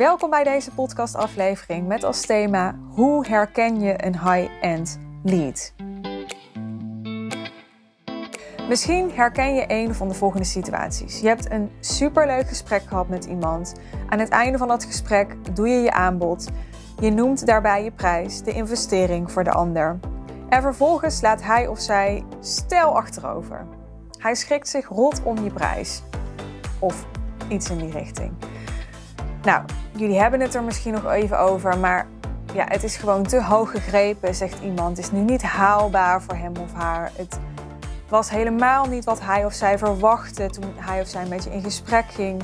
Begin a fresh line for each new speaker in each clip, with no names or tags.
Welkom bij deze podcastaflevering met als thema Hoe herken je een high-end lead? Misschien herken je een van de volgende situaties. Je hebt een superleuk gesprek gehad met iemand. Aan het einde van dat gesprek doe je je aanbod. Je noemt daarbij je prijs, de investering voor de ander. En vervolgens laat hij of zij stijl achterover. Hij schrikt zich rot om je prijs. Of iets in die richting. Nou, jullie hebben het er misschien nog even over, maar ja, het is gewoon te hoog gegrepen, zegt iemand. Het is nu niet haalbaar voor hem of haar. Het was helemaal niet wat hij of zij verwachtte toen hij of zij met je in gesprek ging.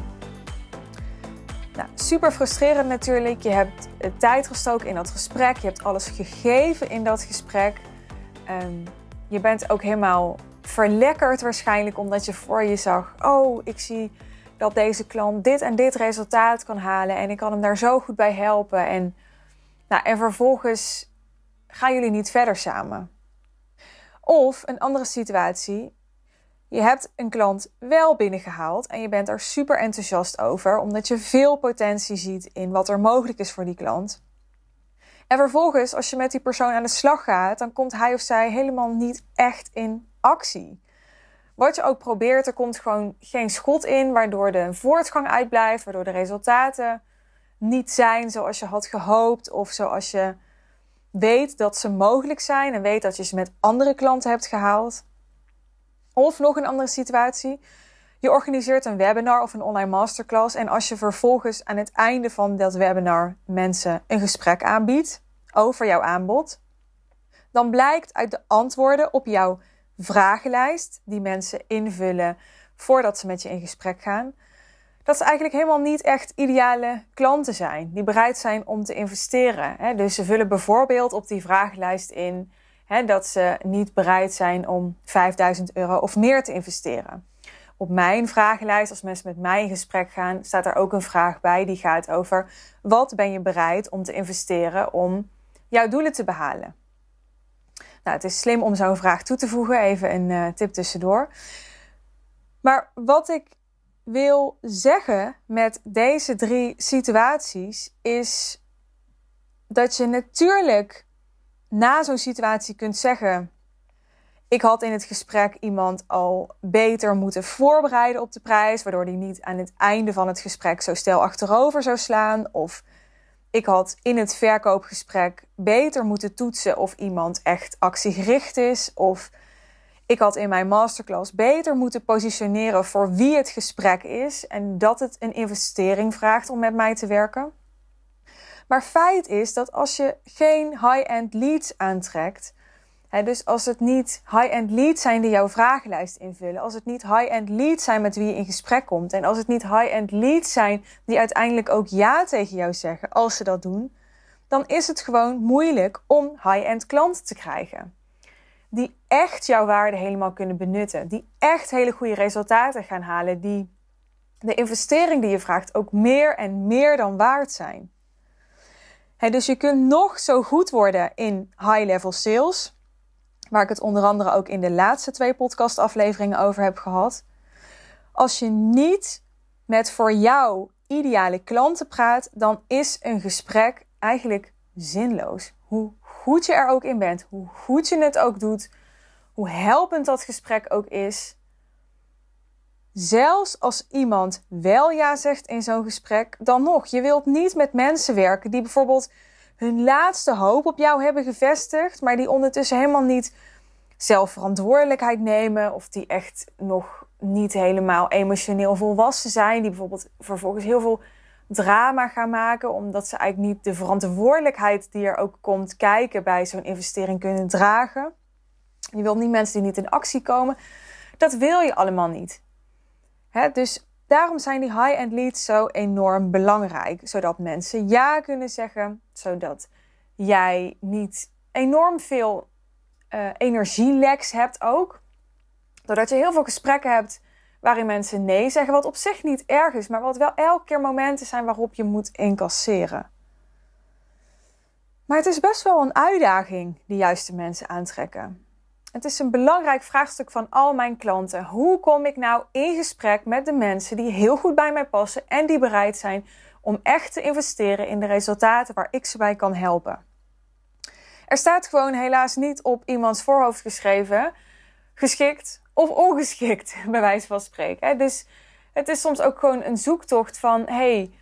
Nou, super frustrerend natuurlijk. Je hebt tijd gestoken in dat gesprek. Je hebt alles gegeven in dat gesprek. Um, je bent ook helemaal verlekkerd waarschijnlijk omdat je voor je zag: oh, ik zie dat deze klant dit en dit resultaat kan halen en ik kan hem daar zo goed bij helpen. En, nou, en vervolgens gaan jullie niet verder samen. Of een andere situatie. Je hebt een klant wel binnengehaald en je bent er super enthousiast over, omdat je veel potentie ziet in wat er mogelijk is voor die klant. En vervolgens, als je met die persoon aan de slag gaat, dan komt hij of zij helemaal niet echt in actie. Wat je ook probeert, er komt gewoon geen schot in, waardoor de voortgang uitblijft, waardoor de resultaten niet zijn zoals je had gehoopt of zoals je weet dat ze mogelijk zijn en weet dat je ze met andere klanten hebt gehaald. Of nog een andere situatie. Je organiseert een webinar of een online masterclass en als je vervolgens aan het einde van dat webinar mensen een gesprek aanbiedt over jouw aanbod, dan blijkt uit de antwoorden op jouw vragenlijst die mensen invullen voordat ze met je in gesprek gaan, dat ze eigenlijk helemaal niet echt ideale klanten zijn die bereid zijn om te investeren. Dus ze vullen bijvoorbeeld op die vragenlijst in dat ze niet bereid zijn om 5000 euro of meer te investeren. Op mijn vragenlijst, als mensen met mij in gesprek gaan, staat er ook een vraag bij die gaat over wat ben je bereid om te investeren om jouw doelen te behalen. Nou, het is slim om zo'n vraag toe te voegen. Even een uh, tip tussendoor. Maar wat ik wil zeggen met deze drie situaties is dat je natuurlijk na zo'n situatie kunt zeggen: Ik had in het gesprek iemand al beter moeten voorbereiden op de prijs, waardoor die niet aan het einde van het gesprek zo stel achterover zou slaan. Of ik had in het verkoopgesprek beter moeten toetsen of iemand echt actiegericht is. Of ik had in mijn masterclass beter moeten positioneren voor wie het gesprek is en dat het een investering vraagt om met mij te werken. Maar feit is dat als je geen high-end leads aantrekt, dus als het niet high-end leads zijn die jouw vragenlijst invullen, als het niet high-end leads zijn met wie je in gesprek komt en als het niet high-end leads zijn die uiteindelijk ook ja tegen jou zeggen als ze dat doen, dan is het gewoon moeilijk om high-end klanten te krijgen. Die echt jouw waarde helemaal kunnen benutten, die echt hele goede resultaten gaan halen, die de investering die je vraagt ook meer en meer dan waard zijn. dus je kunt nog zo goed worden in high-level sales waar ik het onder andere ook in de laatste twee podcastafleveringen over heb gehad. Als je niet met voor jou ideale klanten praat, dan is een gesprek eigenlijk zinloos. Hoe goed je er ook in bent, hoe goed je het ook doet, hoe helpend dat gesprek ook is. Zelfs als iemand wel ja zegt in zo'n gesprek, dan nog. Je wilt niet met mensen werken die bijvoorbeeld hun laatste hoop op jou hebben gevestigd, maar die ondertussen helemaal niet zelf verantwoordelijkheid nemen of die echt nog niet helemaal emotioneel volwassen zijn, die bijvoorbeeld vervolgens heel veel drama gaan maken omdat ze eigenlijk niet de verantwoordelijkheid die er ook komt kijken bij zo'n investering kunnen dragen. Je wilt niet mensen die niet in actie komen. Dat wil je allemaal niet. dus Daarom zijn die high-end leads zo enorm belangrijk. Zodat mensen ja kunnen zeggen. Zodat jij niet enorm veel uh, energieleks hebt ook. Doordat je heel veel gesprekken hebt waarin mensen nee zeggen. Wat op zich niet erg is, maar wat wel elke keer momenten zijn waarop je moet incasseren. Maar het is best wel een uitdaging, die juiste mensen aantrekken. Het is een belangrijk vraagstuk van al mijn klanten. Hoe kom ik nou in gesprek met de mensen die heel goed bij mij passen en die bereid zijn om echt te investeren in de resultaten waar ik ze bij kan helpen. Er staat gewoon helaas niet op iemands voorhoofd geschreven, geschikt of ongeschikt, bij wijze van spreken. Dus het is soms ook gewoon een zoektocht van: hey,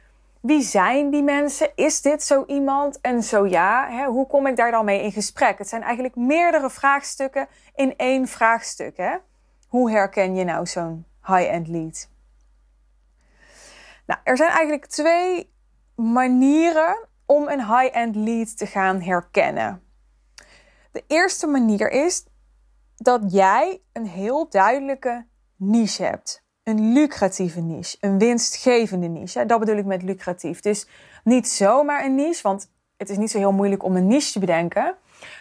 wie zijn die mensen? Is dit zo iemand? En zo ja, hè, hoe kom ik daar dan mee in gesprek? Het zijn eigenlijk meerdere vraagstukken in één vraagstuk. Hè? Hoe herken je nou zo'n high-end lead? Nou, er zijn eigenlijk twee manieren om een high-end lead te gaan herkennen. De eerste manier is dat jij een heel duidelijke niche hebt. Een lucratieve niche, een winstgevende niche. Dat bedoel ik met lucratief. Dus niet zomaar een niche, want het is niet zo heel moeilijk om een niche te bedenken.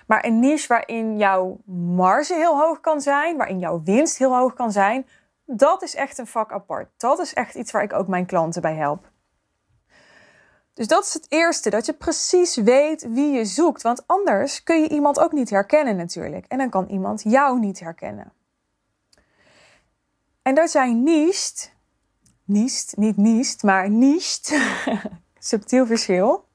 Maar een niche waarin jouw marge heel hoog kan zijn, waarin jouw winst heel hoog kan zijn, dat is echt een vak apart. Dat is echt iets waar ik ook mijn klanten bij help. Dus dat is het eerste, dat je precies weet wie je zoekt. Want anders kun je iemand ook niet herkennen natuurlijk. En dan kan iemand jou niet herkennen. En dat jij niest, niest, niet niest, maar niest, subtiel verschil,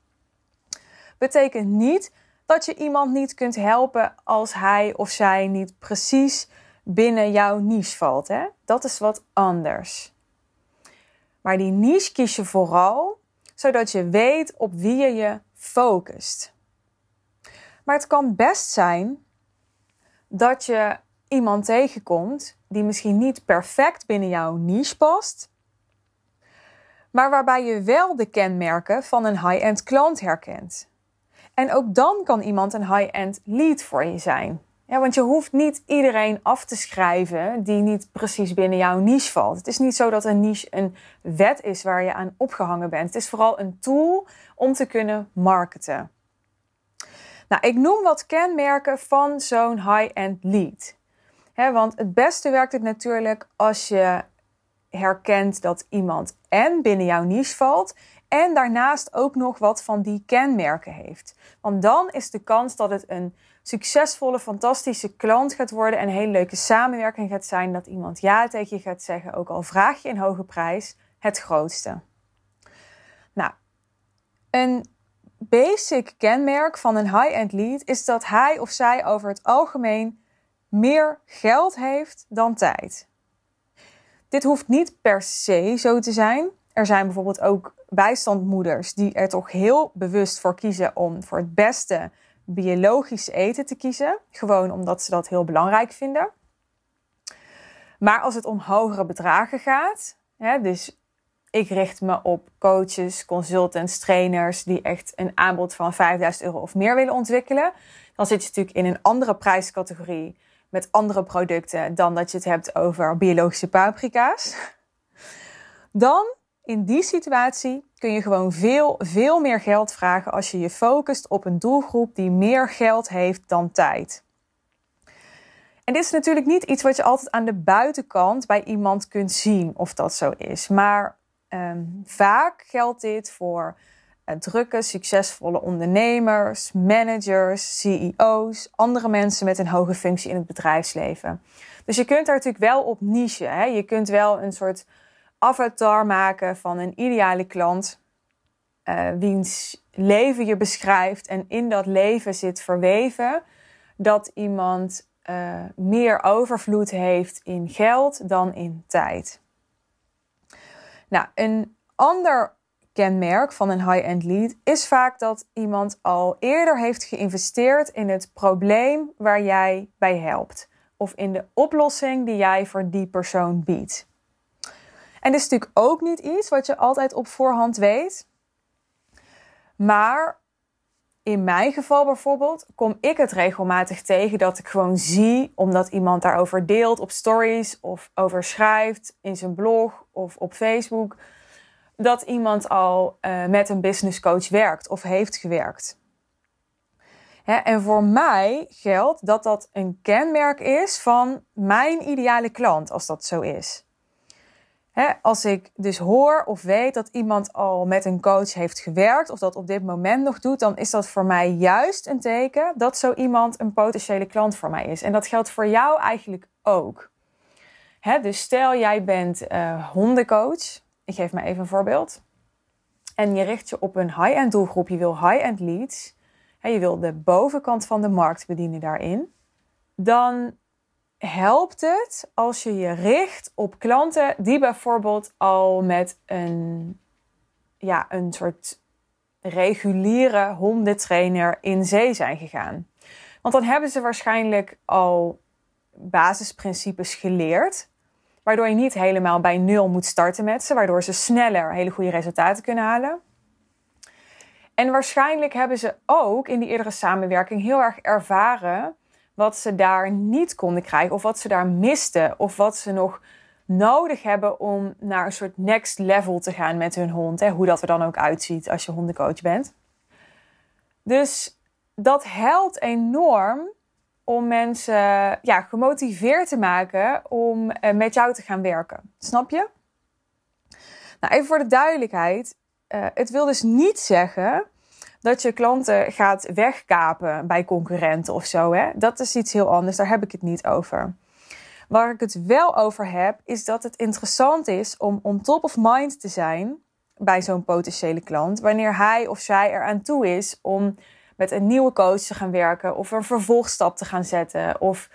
betekent niet dat je iemand niet kunt helpen als hij of zij niet precies binnen jouw niche valt. Hè? Dat is wat anders. Maar die niche kies je vooral zodat je weet op wie je je focust. Maar het kan best zijn dat je iemand tegenkomt die misschien niet perfect binnen jouw niche past, maar waarbij je wel de kenmerken van een high-end klant herkent. En ook dan kan iemand een high-end lead voor je zijn. Ja, want je hoeft niet iedereen af te schrijven die niet precies binnen jouw niche valt. Het is niet zo dat een niche een wet is waar je aan opgehangen bent. Het is vooral een tool om te kunnen marketen. Nou, ik noem wat kenmerken van zo'n high-end lead. Want het beste werkt het natuurlijk als je herkent dat iemand en binnen jouw niche valt en daarnaast ook nog wat van die kenmerken heeft. Want dan is de kans dat het een succesvolle, fantastische klant gaat worden en een hele leuke samenwerking gaat zijn, dat iemand ja tegen je gaat zeggen, ook al vraag je een hoge prijs, het grootste. Nou, een basic kenmerk van een high-end lead is dat hij of zij over het algemeen meer geld heeft dan tijd. Dit hoeft niet per se zo te zijn. Er zijn bijvoorbeeld ook bijstandmoeders die er toch heel bewust voor kiezen om voor het beste biologisch eten te kiezen. Gewoon omdat ze dat heel belangrijk vinden. Maar als het om hogere bedragen gaat, hè, dus ik richt me op coaches, consultants, trainers die echt een aanbod van 5000 euro of meer willen ontwikkelen, dan zit je natuurlijk in een andere prijscategorie met andere producten dan dat je het hebt over biologische paprika's. Dan in die situatie kun je gewoon veel, veel meer geld vragen als je je focust op een doelgroep die meer geld heeft dan tijd. En dit is natuurlijk niet iets wat je altijd aan de buitenkant bij iemand kunt zien of dat zo is. Maar ehm, vaak geldt dit voor drukke, succesvolle ondernemers, managers, CEO's, andere mensen met een hoge functie in het bedrijfsleven. Dus je kunt daar natuurlijk wel op niche. Hè? Je kunt wel een soort avatar maken van een ideale klant. Uh, wiens leven je beschrijft en in dat leven zit verweven dat iemand uh, meer overvloed heeft in geld dan in tijd. Nou, een ander kenmerk van een high-end lead is vaak dat iemand al eerder heeft geïnvesteerd in het probleem waar jij bij helpt. Of in de oplossing die jij voor die persoon biedt. En dit is natuurlijk ook niet iets wat je altijd op voorhand weet. Maar in mijn geval bijvoorbeeld kom ik het regelmatig tegen dat ik gewoon zie, omdat iemand daarover deelt op stories of over schrijft in zijn blog of op Facebook, dat iemand al uh, met een business coach werkt of heeft gewerkt. Hè, en voor mij geldt dat dat een kenmerk is van mijn ideale klant, als dat zo is als ik dus hoor of weet dat iemand al met een coach heeft gewerkt of dat op dit moment nog doet, dan is dat voor mij juist een teken dat zo iemand een potentiële klant voor mij is. En dat geldt voor jou eigenlijk ook. dus stel jij bent uh, hondencoach. Ik geef maar even een voorbeeld. en je richt je op een high-end doelgroep, je wil high-end leads, en je wil de bovenkant van de markt bedienen daarin, dan helpt het als je je richt op klanten die bijvoorbeeld al met een, ja, een soort reguliere hondentrainer in zee zijn gegaan. Want dan hebben ze waarschijnlijk al basisprincipes geleerd. Waardoor je niet helemaal bij nul moet starten met ze. Waardoor ze sneller hele goede resultaten kunnen halen. En waarschijnlijk hebben ze ook in die eerdere samenwerking heel erg ervaren wat ze daar niet konden krijgen. Of wat ze daar misten. Of wat ze nog nodig hebben om naar een soort next level te gaan met hun hond. Hè? Hoe dat er dan ook uitziet als je hondencoach bent. Dus dat helpt enorm om mensen ja, gemotiveerd te maken om eh, met jou te gaan werken. Snap je? Nou, even voor de duidelijkheid. Uh, het wil dus niet zeggen dat je klanten gaat wegkapen bij concurrenten of zo. Hè? Dat is iets heel anders. Daar heb ik het niet over. Waar ik het wel over heb, is dat het interessant is om on top of mind te zijn bij zo'n potentiële klant. Wanneer hij of zij eraan toe is om met een nieuwe coach te gaan werken of een vervolgstap te gaan zetten of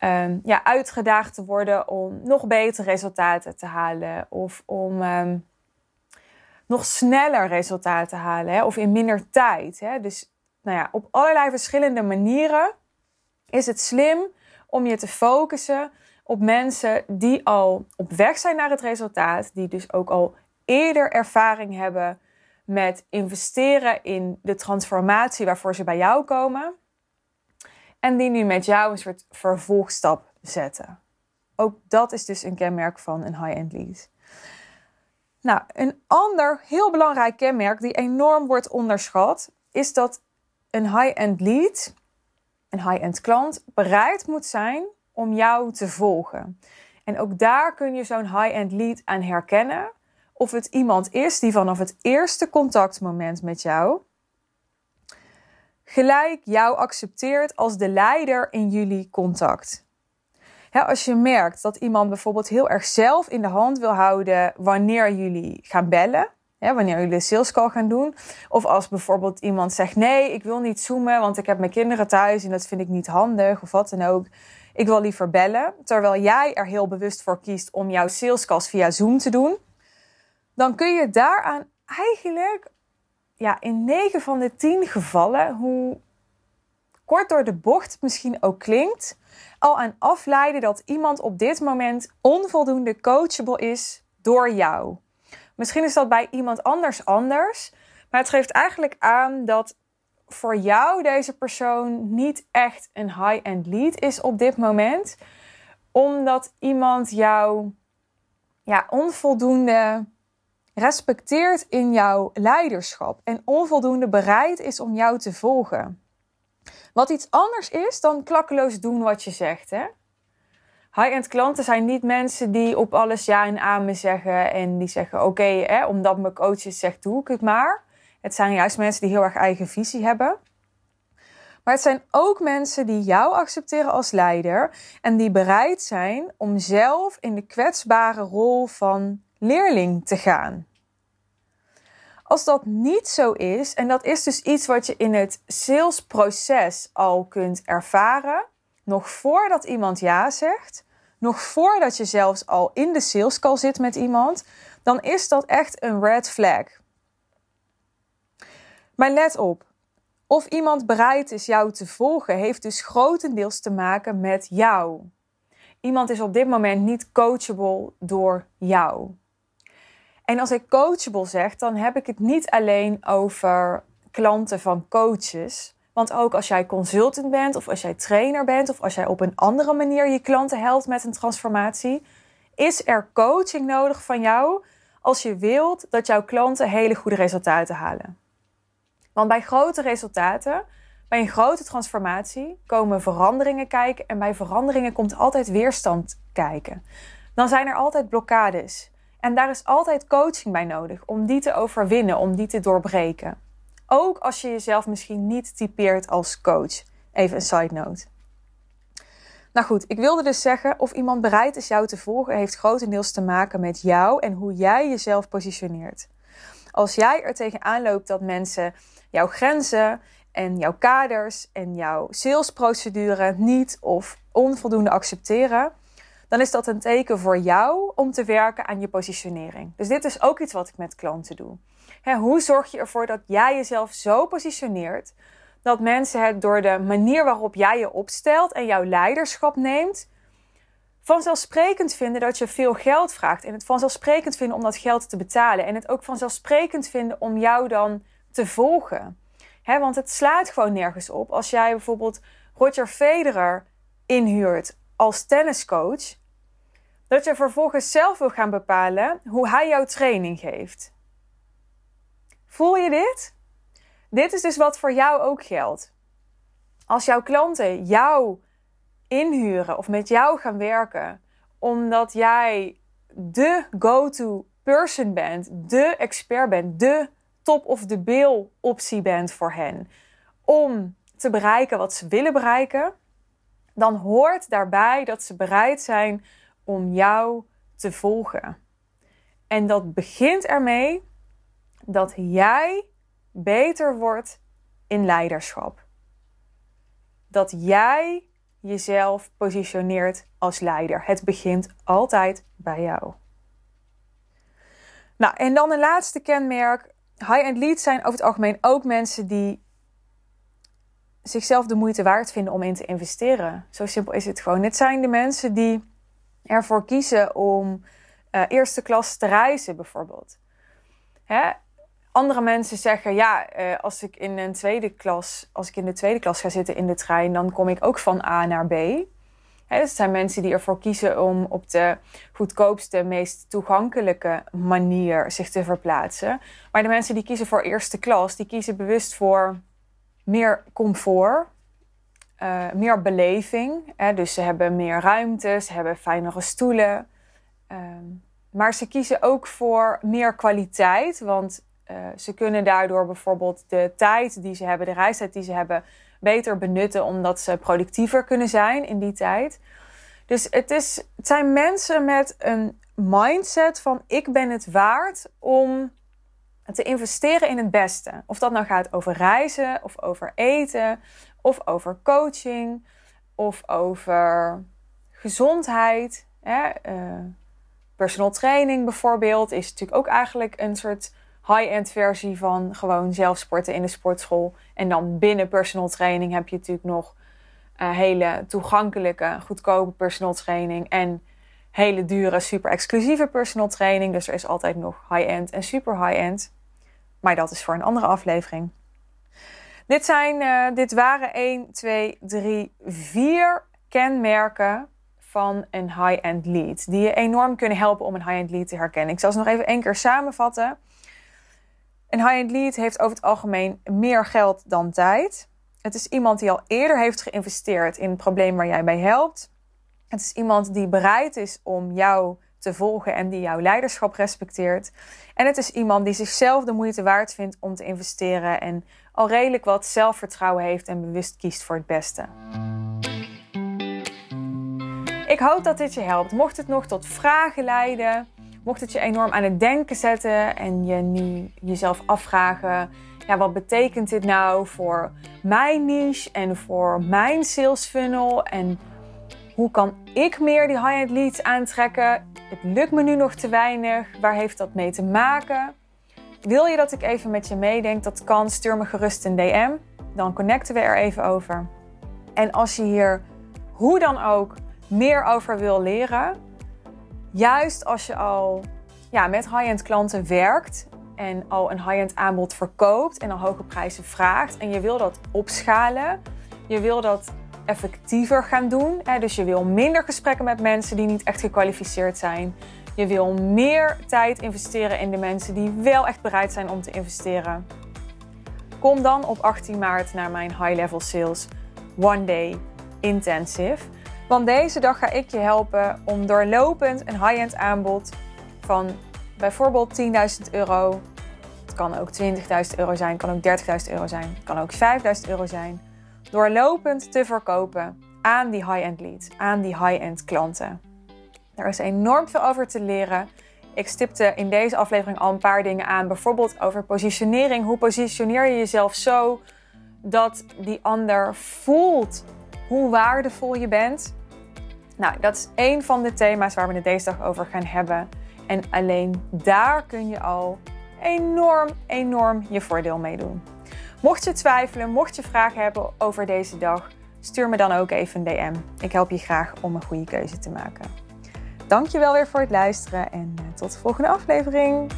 um, ja, uitgedaagd te worden om nog betere resultaten te halen of om um, nog sneller resultaten te halen hè, of in minder tijd. Hè. Dus nou ja, op allerlei verschillende manieren is het slim om je te focussen op mensen die al op weg zijn naar het resultaat, die dus ook al eerder ervaring hebben met investeren in de transformatie waarvoor ze bij jou komen. En die nu met jou een soort vervolgstap zetten. Ook dat is dus een kenmerk van een high-end lead. Nou, een ander heel belangrijk kenmerk die enorm wordt onderschat, is dat een high-end lead, een high-end klant, bereid moet zijn om jou te volgen. En ook daar kun je zo'n high-end lead aan herkennen of het iemand is die vanaf het eerste contactmoment met jou gelijk jou accepteert als de leider in jullie contact. als je merkt dat iemand bijvoorbeeld heel erg zelf in de hand wil houden wanneer jullie gaan bellen, wanneer jullie een sales call gaan doen, of als bijvoorbeeld iemand zegt: Nee, ik wil niet zoomen, want ik heb mijn kinderen thuis en dat vind ik niet handig, of wat dan ook. Ik wil liever bellen. Terwijl jij er heel bewust voor kiest om jouw salescalls via Zoom te doen dan kun je daaraan eigenlijk ja, in 9 van de 10 gevallen, hoe kort door de bocht misschien ook klinkt, al aan afleiden dat iemand op dit moment onvoldoende coachable is door jou. Misschien is dat bij iemand anders anders, maar het geeft eigenlijk aan dat voor jou deze persoon niet echt een high-end lead is op dit moment, omdat iemand jou ja, onvoldoende respecteert in jouw leiderschap en onvoldoende bereid is om jou te volgen. Wat iets anders is dan klakkeloos doen wat je zegt. High-end klanten zijn niet mensen die op alles ja en amen zeggen en die zeggen: Oké, omdat mijn coach het zegt, doe ik het maar. Het zijn juist mensen die heel erg eigen visie hebben. Maar het zijn ook mensen die jou accepteren als leider en die bereid zijn om zelf in de kwetsbare rol van leerling te gaan. Als dat niet zo is, en dat is dus iets wat je in het salesproces al kunt ervaren, nog voordat iemand ja zegt, nog voordat je zelfs al in de salescall zit met iemand, dan is dat echt een red flag. Maar let op, of iemand bereid is jou te volgen, heeft dus grotendeels te maken met jou. Iemand is op dit moment niet coachable door jou. En als ik coachable zeg, dan heb ik het niet alleen over klanten van coaches. Want ook als jij consultant bent, of als jij trainer bent, of als jij op een andere manier je klanten helpt met een transformatie, is er coaching nodig van jou als je wilt dat jouw klanten hele goede resultaten halen. Want bij grote resultaten, bij een grote transformatie, komen veranderingen kijken en bij veranderingen komt altijd weerstand kijken. Dan zijn er altijd blokkades. En daar is altijd coaching bij nodig om die te overwinnen, om die te doorbreken. Ook als je jezelf misschien niet typeert als coach. Even een side note. Nou goed, ik wilde dus zeggen, of iemand bereid is jou te volgen, heeft grotendeels te maken met jou en hoe jij jezelf positioneert. als jij er tegenaan loopt dat mensen jouw grenzen en jouw kaders en jouw salesprocedure niet of onvoldoende accepteren, dan is dat een teken voor jou om te werken aan je positionering. Dus dit is ook iets wat ik met klanten doe. hoe zorg je ervoor dat jij jezelf zo positioneert dat mensen het door de manier waarop jij je opstelt en jouw leiderschap neemt, vanzelfsprekend vinden dat je veel geld vraagt. En het vanzelfsprekend vinden om dat geld te betalen. En het ook vanzelfsprekend vinden om jou dan te volgen. want het slaat gewoon nergens op als jij bijvoorbeeld Roger Federer inhuurt als tenniscoach. Dat je vervolgens zelf wil gaan bepalen hoe hij jouw training geeft. Voel je dit? Dit is dus wat voor jou ook geldt. Als jouw klanten jou inhuren of met jou gaan werken, omdat jij de go-to person bent, de expert bent, de top of the bill optie bent voor hen om te bereiken wat ze willen bereiken, dan hoort daarbij dat ze bereid zijn om jou te volgen. En dat begint ermee dat jij beter wordt in leiderschap. Dat jij jezelf positioneert als leider. Het begint altijd bij jou. Nou, en dan een laatste kenmerk. High-end leads zijn over het algemeen ook mensen die zichzelf de moeite waard vinden om in te investeren. Zo simpel is het gewoon. Het zijn de mensen die ervoor kiezen om uh, eerste klas te reizen, bijvoorbeeld. Hè? Andere mensen zeggen, ja, uh, als ik in een tweede klas, als ik in de tweede klas ga zitten in de trein, dan kom ik ook van A naar B. Dus het zijn mensen die ervoor kiezen om op de goedkoopste, meest toegankelijke manier zich te verplaatsen. Maar de mensen die kiezen voor eerste klas, die kiezen bewust voor meer comfort, uh, meer beleving. Hè? Dus ze hebben meer ruimte, ze hebben fijnere stoelen. Uh, maar ze kiezen ook voor meer kwaliteit, want uh, ze kunnen daardoor bijvoorbeeld de tijd die ze hebben, de reistijd die ze hebben, beter benutten, omdat ze productiever kunnen zijn in die tijd. Dus het, is, het zijn mensen met een mindset van ik ben het waard om te investeren in het beste. Of dat nou gaat over reizen, of over eten, of over coaching, of over gezondheid. Hè? Uh, personal training bijvoorbeeld is natuurlijk ook eigenlijk een soort high-end versie van gewoon zelf sporten in de sportschool. En dan binnen personal training heb je natuurlijk nog uh, hele toegankelijke, goedkope personal training. En hele dure, super exclusieve personal training. Dus er is altijd nog high-end en super high-end. Maar dat is voor een andere aflevering. Dit, zijn, uh, dit waren 1, 2, 3, 4 kenmerken van een high-end lead. Die je enorm kunnen helpen om een high-end lead te herkennen. Ik zal ze nog even één keer samenvatten. Een high-end lead heeft over het algemeen meer geld dan tijd. Het is iemand die al eerder heeft geïnvesteerd in het probleem waar jij bij helpt. Het is iemand die bereid is om jou te volgen en die jouw leiderschap respecteert. En het is iemand die zichzelf de moeite waard vindt om te investeren en al redelijk wat zelfvertrouwen heeft en bewust kiest voor het beste. Ik hoop dat dit je helpt. Mocht het nog tot vragen leiden, mocht het je enorm aan het denken zetten en je nu jezelf afvragen: ja, wat betekent dit nou voor mijn niche en voor mijn sales funnel? En hoe kan ik meer die high-end leads aantrekken? Het lukt me nu nog te weinig. Waar heeft dat mee te maken? Wil je dat ik even met je meedenk? Dat kan. Stuur me gerust een DM. Dan connecten we er even over. En als je hier hoe dan ook meer over wil leren, juist als je al ja, met high-end klanten werkt en al een high-end aanbod verkoopt en al hoge prijzen vraagt en je wil dat opschalen, je wil dat effectiever gaan doen. Dus je wil minder gesprekken met mensen die niet echt gekwalificeerd zijn. Je wil meer tijd investeren in de mensen die wel echt bereid zijn om te investeren. Kom dan op 18 maart naar mijn High Level Sales One Day Intensive. Want deze dag ga ik je helpen om doorlopend een high-end aanbod van bijvoorbeeld 10.000 euro. Het kan ook 20.000 euro zijn, kan ook 30.000 euro zijn, kan ook 5.000 euro zijn. Doorlopend te verkopen aan die high-end leads, aan die high-end klanten. Er is enorm veel over te leren. Ik stipte in deze aflevering al een paar dingen aan. Bijvoorbeeld over positionering. Hoe positioneer je jezelf zo dat die ander voelt hoe waardevol je bent? Nou, dat is één van de thema's waar we het deze dag over gaan hebben. En alleen daar kun je al enorm, enorm je voordeel mee doen. Mocht je twijfelen, mocht je vragen hebben over deze dag, stuur me dan ook even een DM. Ik help je graag om een goede keuze te maken. Dankjewel weer voor het luisteren en eh, tot de volgende aflevering.